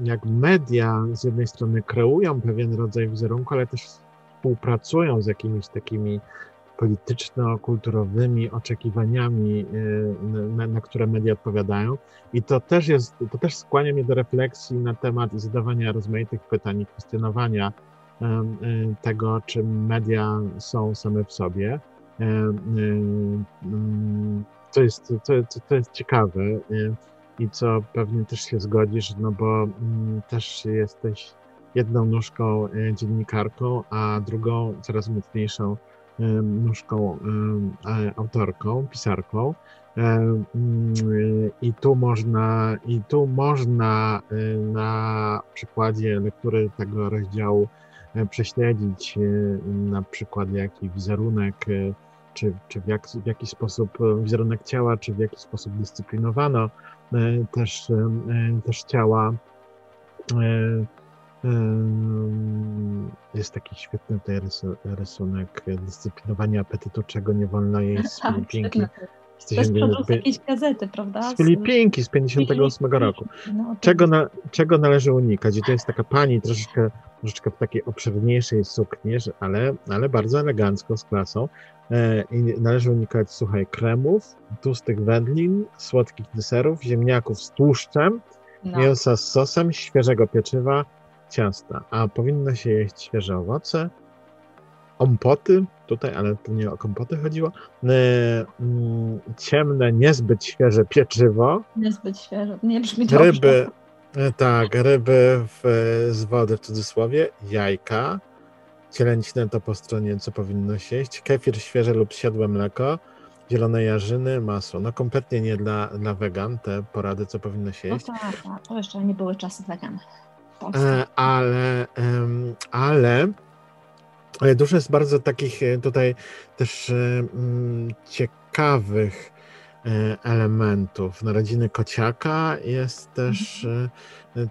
jak media z jednej strony kreują pewien rodzaj wizerunku, ale też współpracują z jakimiś takimi polityczno-kulturowymi oczekiwaniami, y, na, na, które media odpowiadają. I to też jest, to też skłania mnie do refleksji na temat zadawania rozmaitych pytań i kwestionowania tego, czy media są same w sobie. To jest, to, to jest ciekawe i co pewnie też się zgodzisz, no bo mm, też jesteś jedną nóżką dziennikarką, a drugą coraz mocniejszą nóżką autorką, pisarką. Mm, I tu można, i tu można na przykładzie lektury tego rozdziału prześledzić na przykład jaki wizerunek, czy, czy w, jak, w jaki sposób wizerunek ciała, czy w jaki sposób dyscyplinowano też, też ciała. Jest taki świetny tutaj rysunek dyscyplinowania apetytu, czego nie wolno jeść. Tak. To z jakiejś gazety, prawda? Z Filipinki z 58 roku. No, czego, na, czego należy unikać? I to jest taka pani troszeczkę, troszeczkę w takiej obszerniejszej sukni, ale, ale bardzo elegancko, z klasą. E, I należy unikać, słuchaj, kremów, tłustych wędlin, słodkich deserów, ziemniaków z tłuszczem, no. mięsa z sosem, świeżego pieczywa, ciasta, a powinno się jeść świeże owoce, ompoty, tutaj, ale to nie o kompoty chodziło, e, mm, ciemne, niezbyt świeże pieczywo. Niezbyt świeże, nie brzmi dobrze. Ryby, e, tak, ryby w, z wody w cudzysłowie, jajka, cielęcinę to po stronie, co powinno się jeść, kefir świeże lub siadłe mleko, zielone jarzyny, masło. No kompletnie nie dla, dla wegan te porady, co powinno się jeść. No tak, tak, to jeszcze nie były czasy wegan. E, ale, ale dużo jest bardzo takich e, tutaj też mm, ciekawych e, elementów. Narodziny kociaka jest też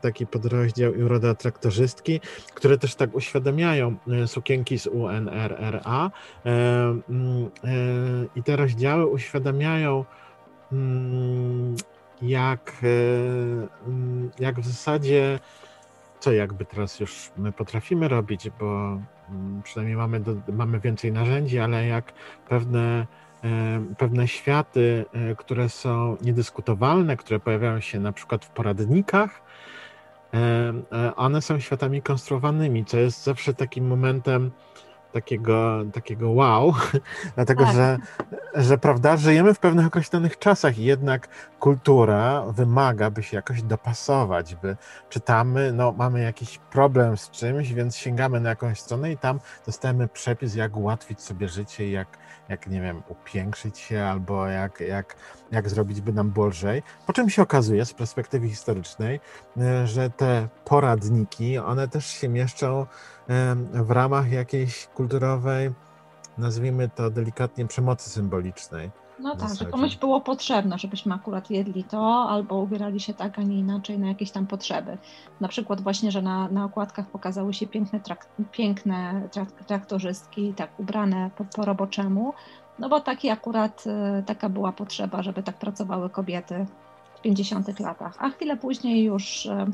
taki podrozdział i uroda traktorzystki, które też tak uświadamiają sukienki z UNRRA mm, i te rozdziały uświadamiają mm, jak, jak w zasadzie co jakby teraz już my potrafimy robić, bo przynajmniej mamy, do, mamy więcej narzędzi, ale jak pewne, e, pewne światy, e, które są niedyskutowalne, które pojawiają się na przykład w poradnikach, e, one są światami konstruowanymi, co jest zawsze takim momentem, takiego, takiego wow, dlatego tak. że, że prawda, żyjemy w pewnych określonych czasach i jednak kultura wymaga, by się jakoś dopasować, by czytamy, no mamy jakiś problem z czymś, więc sięgamy na jakąś stronę i tam dostajemy przepis, jak ułatwić sobie życie, jak, jak nie wiem, upiększyć się albo jak, jak, jak zrobić, by nam było lżej. Po czym się okazuje z perspektywy historycznej, że te poradniki, one też się mieszczą w ramach jakiejś kulturowej, nazwijmy to delikatnie, przemocy symbolicznej. No tak, że komuś było potrzebne, żebyśmy akurat jedli to, albo ubierali się tak, a nie inaczej na jakieś tam potrzeby. Na przykład właśnie, że na, na okładkach pokazały się piękne, trak, piękne trak, traktorzystki, tak ubrane po, po roboczemu, no bo taki akurat, y, taka była potrzeba, żeby tak pracowały kobiety w 50 latach. A chwilę później już y,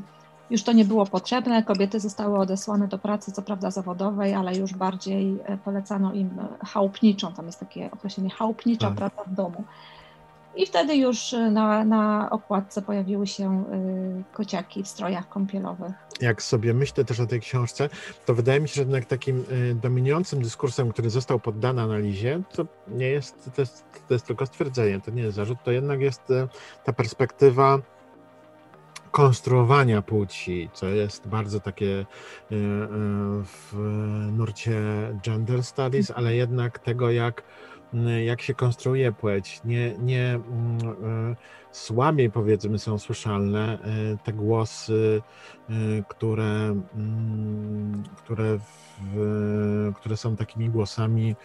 już to nie było potrzebne. Kobiety zostały odesłane do pracy, co prawda zawodowej, ale już bardziej polecano im chałupniczą. Tam jest takie określenie chałupnicza tak. praca w domu. I wtedy już y, na, na okładce pojawiły się kociaki w strojach kąpielowych. Jak sobie myślę też o tej książce, to wydaje mi się, że jednak takim dominującym dyskursem, który został poddany analizie, to nie jest, to jest, to jest tylko stwierdzenie, to nie jest zarzut, to jednak jest ta perspektywa konstruowania płci, co jest bardzo takie w nurcie gender studies, ale jednak tego, jak jak się konstruuje płeć. Nie, nie e, słabiej powiedzmy są słyszalne e, te głosy, e, które, które, w, które są takimi głosami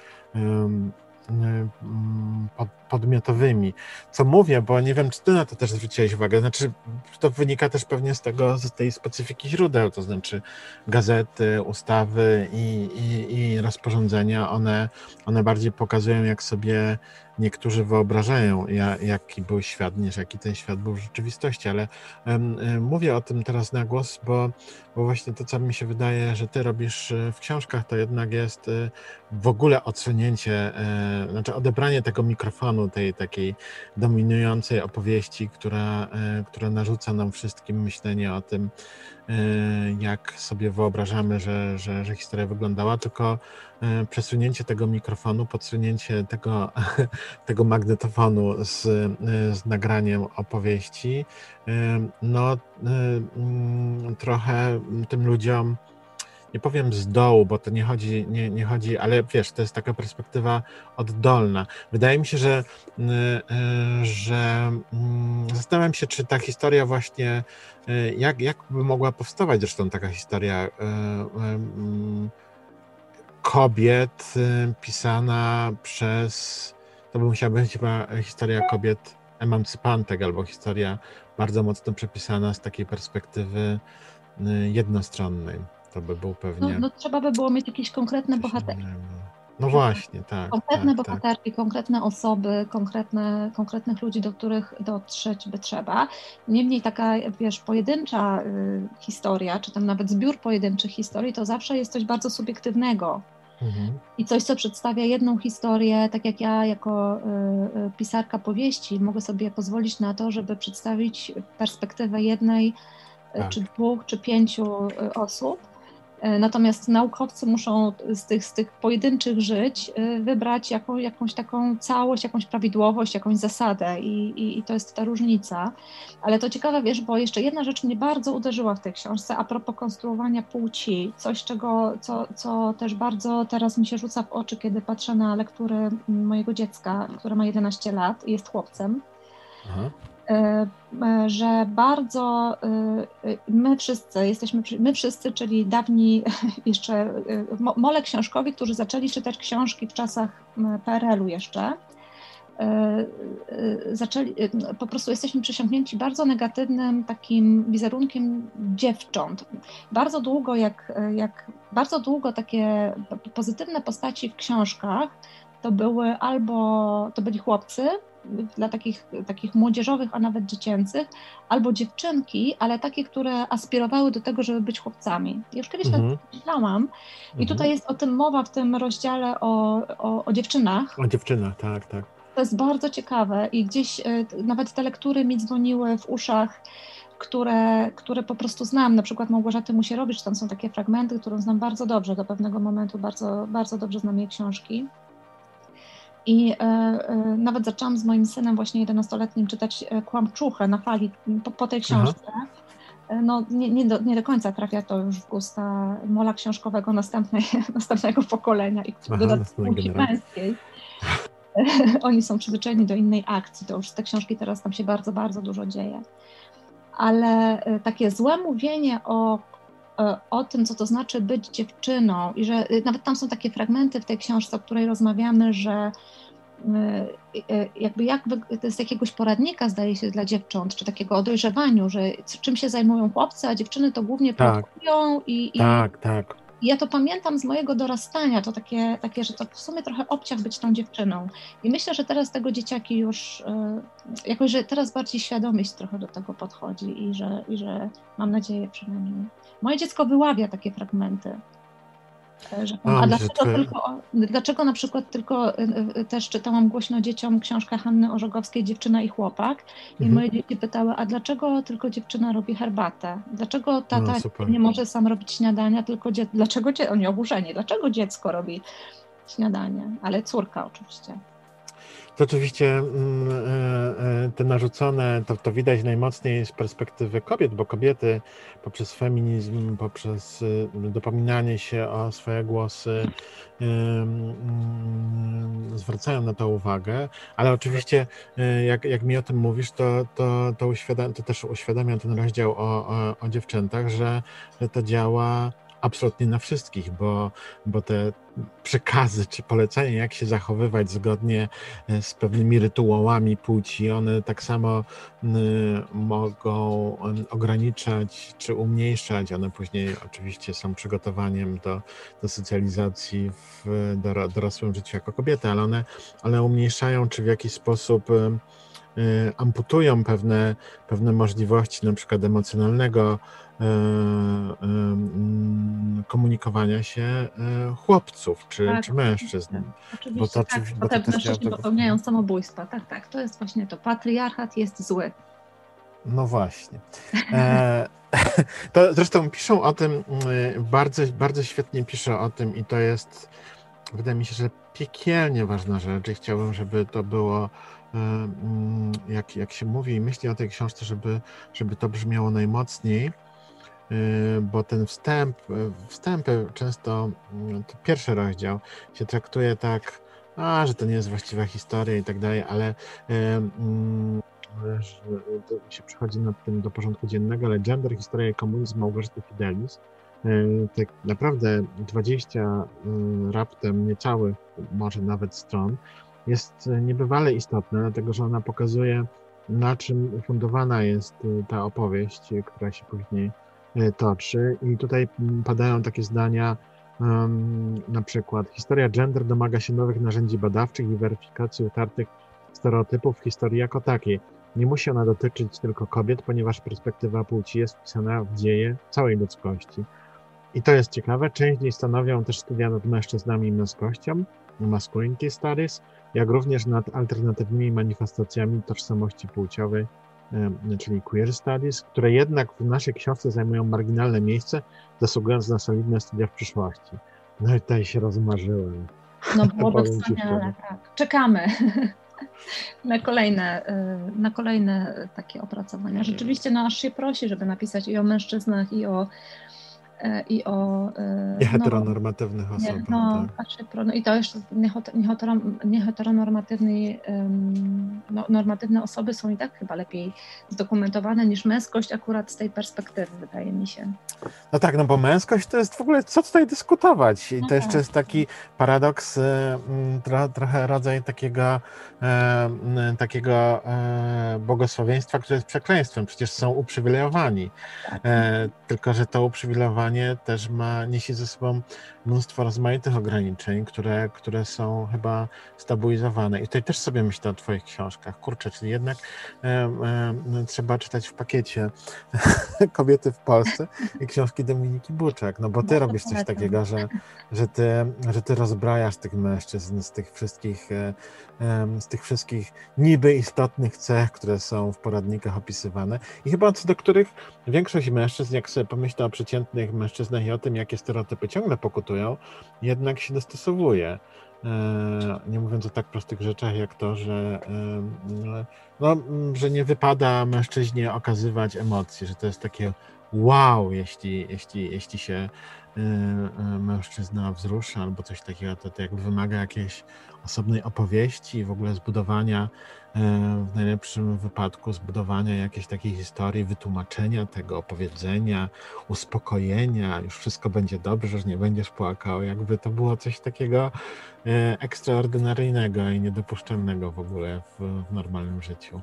podmiotowymi. Co mówię, bo nie wiem, czy ty na to też zwróciłeś uwagę, znaczy to wynika też pewnie z tego, z tej specyfiki źródeł, to znaczy gazety, ustawy i, i, i rozporządzenia, one, one bardziej pokazują, jak sobie niektórzy wyobrażają, jaki był świat, niż jaki ten świat był w rzeczywistości, ale mówię o tym teraz na głos, bo, bo właśnie to, co mi się wydaje, że ty robisz e, w książkach, to jednak jest e, w ogóle odsunięcie, e, znaczy odebranie tego mikrofonu, tej takiej dominującej opowieści, która, która narzuca nam wszystkim myślenie o tym, jak sobie wyobrażamy, że, że, że historia wyglądała, tylko przesunięcie tego mikrofonu, podsunięcie tego, tego magnetofonu z, e, z nagraniem opowieści, e, no mm, trochę tym ludziom nie powiem z dołu, bo to nie chodzi, nie, nie chodzi, ale wiesz, to jest taka perspektywa oddolna. Wydaje mi się, że, że mm, zastanawiam się, czy ta historia właśnie, jak, jak by mogła powstawać zresztą taka historia mm, kobiet y, pisana przez, to by musiała być chyba historia kobiet emancypantek albo historia bardzo mocno przepisana z takiej perspektywy y, jednostronnej. To by był pewnie. No, no trzeba by było mieć jakieś konkretne bohatery. No właśnie, tak. Konkretne tak, tak. bohaterki, tak. konkretne osoby, konkretne, konkretnych ludzi, do których dotrzeć by trzeba. Niemniej taka, wiesz, pojedyncza y, historia, czy tam nawet zbiór pojedynczych historii, to zawsze jest coś bardzo subiektywnego. Mhm. I coś, co przedstawia jedną historię, tak jak ja jako y, y, pisarka powieści mogę sobie pozwolić na to, żeby przedstawić perspektywę jednej, tak. czy dwóch, czy pięciu osób E, natomiast naukowcy muszą z tych, z tych pojedynczych żyć e, wybrać jaką, jakąś taką całość, jakąś prawidłowość, jakąś zasadę i, i, i, to jest ta różnica. Ale to ciekawe, wiesz, bo jeszcze jedna rzecz mnie bardzo uderzyła w tej książce a propos konstruowania płci. Coś, czego, co, co też bardzo teraz mi się rzuca w oczy, kiedy patrzę na lektury mojego dziecka, które ma 11 lat i jest chłopcem. Aha. E, e, że bardzo e, my wszyscy jesteśmy, my wszyscy, czyli dawni jeszcze mole książkowi, którzy zaczęli czytać książki w czasach PRL-u jeszcze, zaczęli, po prostu jesteśmy przesiąknięci bardzo negatywnym takim wizerunkiem dziewcząt. Bardzo długo, jak, jak bardzo długo takie pozytywne postaci w książkach to były albo to byli chłopcy, dla takich, takich młodzieżowych, a nawet dziecięcych, albo dziewczynki, ale takie, które aspirowały do tego, żeby być chłopcami. Już kiedyś mhm. tak myślałam i tutaj mhm. jest o tym mowa w tym rozdziale o, o, o dziewczynach. O dziewczynach, tak, tak. To jest bardzo ciekawe i gdzieś y, nawet te lektury mi dzwoniły w uszach, które, które po prostu znam, na przykład Małgorzaty Musierowicz, tam są takie fragmenty, które znam bardzo dobrze, do pewnego momentu bardzo, bardzo dobrze znam jej książki. I e, e, nawet zaczęłam z moim synem właśnie 11-letnim czytać e, Kłamczuchę na fali po, po tej książce. Aha. No, nie, nie, do, nie do końca trafia to już w gusta mola książkowego następnej, następnego pokolenia i dodatkowo męskiej. Oni są przyzwyczajeni do innej akcji, to już te książki teraz tam się bardzo, bardzo dużo dzieje. Ale takie złe mówienie o o tym, co to znaczy być dziewczyną, i że y, nawet tam są takie fragmenty w tej książce, o której rozmawiamy, że y, y, jakby jak, to jest jakiegoś poradnika, zdaje się, dla dziewcząt, czy takiego o dojrzewaniu, że czym się zajmują chłopcy, a dziewczyny to głównie tak. i, i... Tak, tak. Ja to pamiętam z mojego dorastania, to takie, takie, że to w sumie trochę obciach być tą dziewczyną. I myślę, że teraz tego dzieciaki już, e, jakoś, że teraz bardziej świadomość trochę do tego podchodzi i że, i że mam nadzieję przynajmniej. Moje dziecko wyławia takie fragmenty. E, a, a dlaczego, tylko, dlaczego na przykład tylko e, też czytałam głośno dzieciom książkę Hanny Orzegowskiej Dziewczyna i chłopak i mhm. moje dzieci pytały, a dlaczego tylko dziewczyna robi herbatę? Dlaczego tata no, nie może sam robić śniadania, tylko dzie- dlaczego dzie- oni oburzeni, dlaczego dziecko robi śniadanie? Ale córka oczywiście. To oczywiście mm, e, e, te narzucone, to, to widać najmocniej z perspektywy kobiet, bo kobiety poprzez feminizm, poprzez y, dopominanie się o swoje głosy mm, zwracają na to uwagę, ale oczywiście y, jak, jak mi o tym mówisz, to, to, to, uświadam, to też uświadamia ten rozdział o, o, o dziewczętach, że, że to działa absolutnie na wszystkich, bo, bo te przekazy czy polecenia, jak się zachowywać zgodnie e, z pewnymi rytuałami płci, one tak samo mogą ograniczać czy umniejszać. One później oczywiście są przygotowaniem do, do socjalizacji w dorosłym życiu jako kobiety, ale one, one umniejszają czy w jakiś sposób e, amputują pewne, pewne możliwości, na przykład emocjonalnego E, e, komunikowania się e, chłopców czy, tak, czy mężczyzn. Oczywiście, bo to, tak, bo to mężczyźni popełniają samobójstwa. Tak, tak, to jest właśnie to. Patriarchat jest zły. No właśnie. E, to zresztą piszą o tym, mm, bardzo, bardzo świetnie pisze o tym i to jest, wydaje mi się, że piekielnie ważna rzecz i chciałbym, żeby to było mm, jak, jak się mówi i myśli o tej książce, żeby, żeby to brzmiało najmocniej bo ten wstęp, y, wstępy często, mm, pierwszy rozdział się traktuje tak, a, że to nie jest właściwa historia i tak dalej, ale mm, to się przechodzi nad tym do porządku dziennego, ale gender, historia i komunizm Małgorzaty Fidelis, y, tak naprawdę 20 raptem niecałych, może nawet stron, jest niebywale istotne, dlatego że ona pokazuje, na czym ufundowana jest ta opowieść, która się później toczy. I tutaj padają takie zdania, um, na przykład historia gender domaga się nowych narzędzi badawczych i weryfikacji utartych stereotypów w historii jako takiej. Nie musi ona dotyczyć tylko kobiet, ponieważ perspektywa płci jest wpisana w dzieje całej ludzkości. I to jest ciekawe. Część niej stanowią też studia nad mężczyznami i męskością, masculinity studies, jak również nad alternatywnymi manifestacjami tożsamości płciowej czyli Queer Studies, które jednak w naszej książce zajmują marginalne miejsce, zasługując na solidne studia w przyszłości. No i tutaj się rozmarzyłem. No byłoby wspaniale, tak. Czekamy na kolejne, y, na kolejne takie opracowania. Rzeczywiście no aż się prosi, żeby napisać i o mężczyznach, i o E, i o... E, Nieheteronormatywnych no, osobach. No, tak. no i to jeszcze nieheteronormatywne no, normatywne osoby są i tak chyba lepiej zdokumentowane niż męskość akurat z tej perspektywy, wydaje mi się. No tak, no bo męskość to jest w ogóle, co tutaj dyskutować? I no to jeszcze tak. jest taki paradoks, e, tro, trochę rodzaj takiego, takiego błogosławieństwa, które jest przekleństwem. Przecież są uprzywilejowani. Tak. Tylko, że to uprzywilejowanie też ma, niesie ze sobą mnóstwo rozmaitych ograniczeń, które, które są chyba stabilizowane. I tutaj też sobie myślę o Twoich książkach. Kurczę, czyli jednak e, e, trzeba czytać w pakiecie Kobiety w Polsce i książki Dominiki Buczek, no bo Ty no, robisz coś takiego, że, że, ty, że Ty rozbrajasz tych mężczyzn z tych wszystkich, e, z tych wszystkich niby istotnych cech, które są w poradnikach opisywane i chyba co do których większość mężczyzn, jak sobie pomyślę o przeciętnych mężczyznach i o tym, jakie stereotypy ciągle pokutują, jednak się dostosowuje. E, nie mówiąc o tak prostych rzeczach, jak to, że, e, no, że nie wypada mężczyźnie okazywać emocji, że to jest takie wow, jeśli, jeśli, jeśli się e, mężczyzna wzrusza albo coś takiego, to, to jakby wymaga jakiejś osobnej opowieści, w ogóle zbudowania w najlepszym wypadku zbudowania jakiejś takiej historii, wytłumaczenia tego, opowiedzenia, uspokojenia, już wszystko będzie dobrze, że nie będziesz płakał, jakby to było coś takiego e, ekstraordynaryjnego i niedopuszczalnego w ogóle w, w normalnym życiu.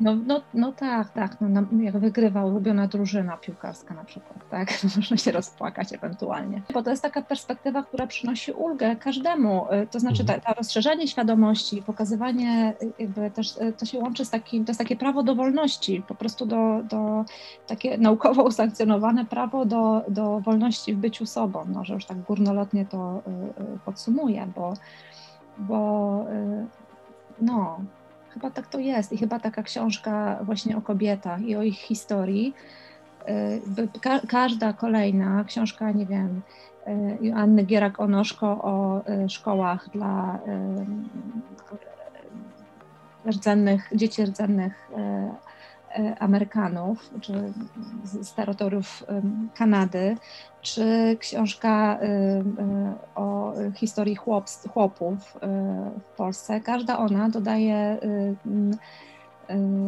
No, no, no tak, tak, no, jak wygrywa ulubiona drużyna piłkarska na przykład, tak, można się rozpłakać, ewentualnie. Bo to jest taka perspektywa, która przynosi ulgę każdemu, to znaczy ta, ta rozszerzenie świadomości, pokazywanie, jakby też to się łączy z takim, to jest takie prawo do wolności, po prostu do, do takie naukowo usankcjonowane prawo do, do wolności w byciu sobą, no, że już tak górnolotnie to podsumuję, bo, bo no, chyba tak to jest i chyba taka książka właśnie o kobietach i o ich historii, Ka każda kolejna książka, nie wiem, Joanny Gierak-Onoszko o szkołach dla rdzennych, dzieci rdzennych Amerykanów, czy z terytoriów Kanady, czy książka o historii chłopów w Polsce. Każda ona dodaje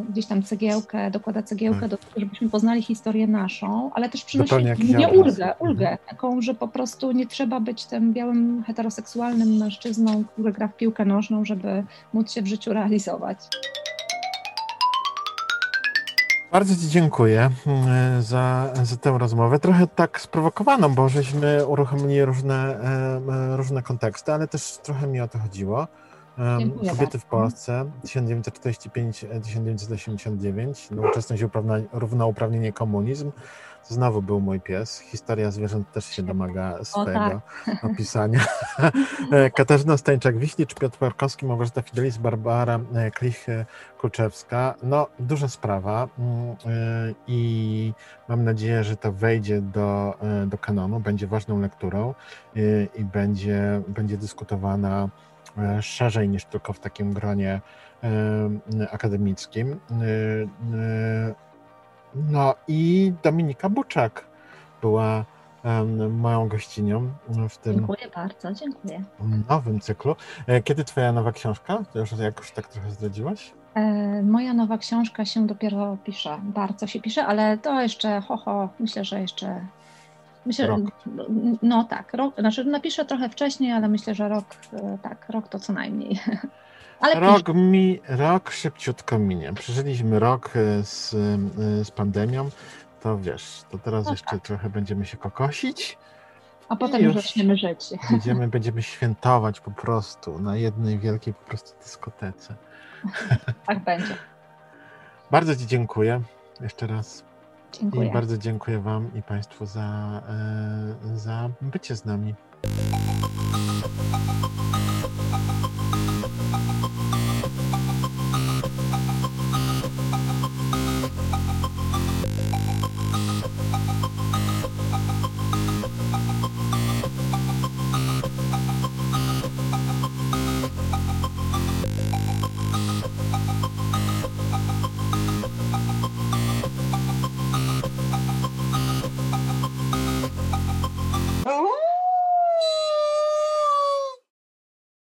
gdzieś tam cegiełkę, dokłada cegiełkę tak. do tego, żebyśmy poznali historię naszą, ale też przynosi nie ulgę, ulgę mhm. taką, że po prostu nie trzeba być tym białym heteroseksualnym mężczyzną, który gra w piłkę nożną, żeby móc się w życiu realizować. Bardzo Ci dziękuję mm, za, za tę rozmowę. Trochę tak sprowokowaną, bo żeśmy uruchomili różne, e, różne konteksty, ale też trochę mi o to chodziło. Dziękuję Kobiety w Polsce 1945-1989, nowoczesność równouprawnienie komunizm. Znowu był mój pies. Historia zwierząt też się domaga swojego tak. opisania. E, Katarzyna Stańczak-Wiśnicz, Piotr Parkowski, Małgorzata Fidelis, Barbara e, Klich-Kulczewska. No, duża sprawa mm, e, i mam nadzieję, że to wejdzie do, do kanonu, będzie ważną lekturą i będzie, będzie dyskutowana E, szerzej niż tylko w takim gronie e, akademickim. E, no i Dominika Buczak była moją gościnią w tym. Dziękuję bardzo, dziękuję. Nowym cyklu. Kiedy Twoja nowa książka? To już jak już tak trochę zdradziłaś? Moja nowa książka się dopiero pisze, bardzo się pisze, ale to jeszcze, ho, ho myślę, że jeszcze Myślę, rok. no tak, rok, znaczy napiszę trochę wcześniej, ale myślę, że rok, e, tak, rok to co najmniej. Ale rok, mi, rok szybciutko minie. Przeżyliśmy rok e, z, e, z pandemią, to wiesz, to teraz no jeszcze tak. trochę będziemy się kokosić. A potem zaczniemy żyć. Będziemy, będziemy świętować po prostu na jednej wielkiej po prostu dyskotece. Tak będzie. Bardzo Ci dziękuję jeszcze raz. Dziękuję. I bardzo dziękuję Wam i Państwu za, e, za bycie z nami. Thank you.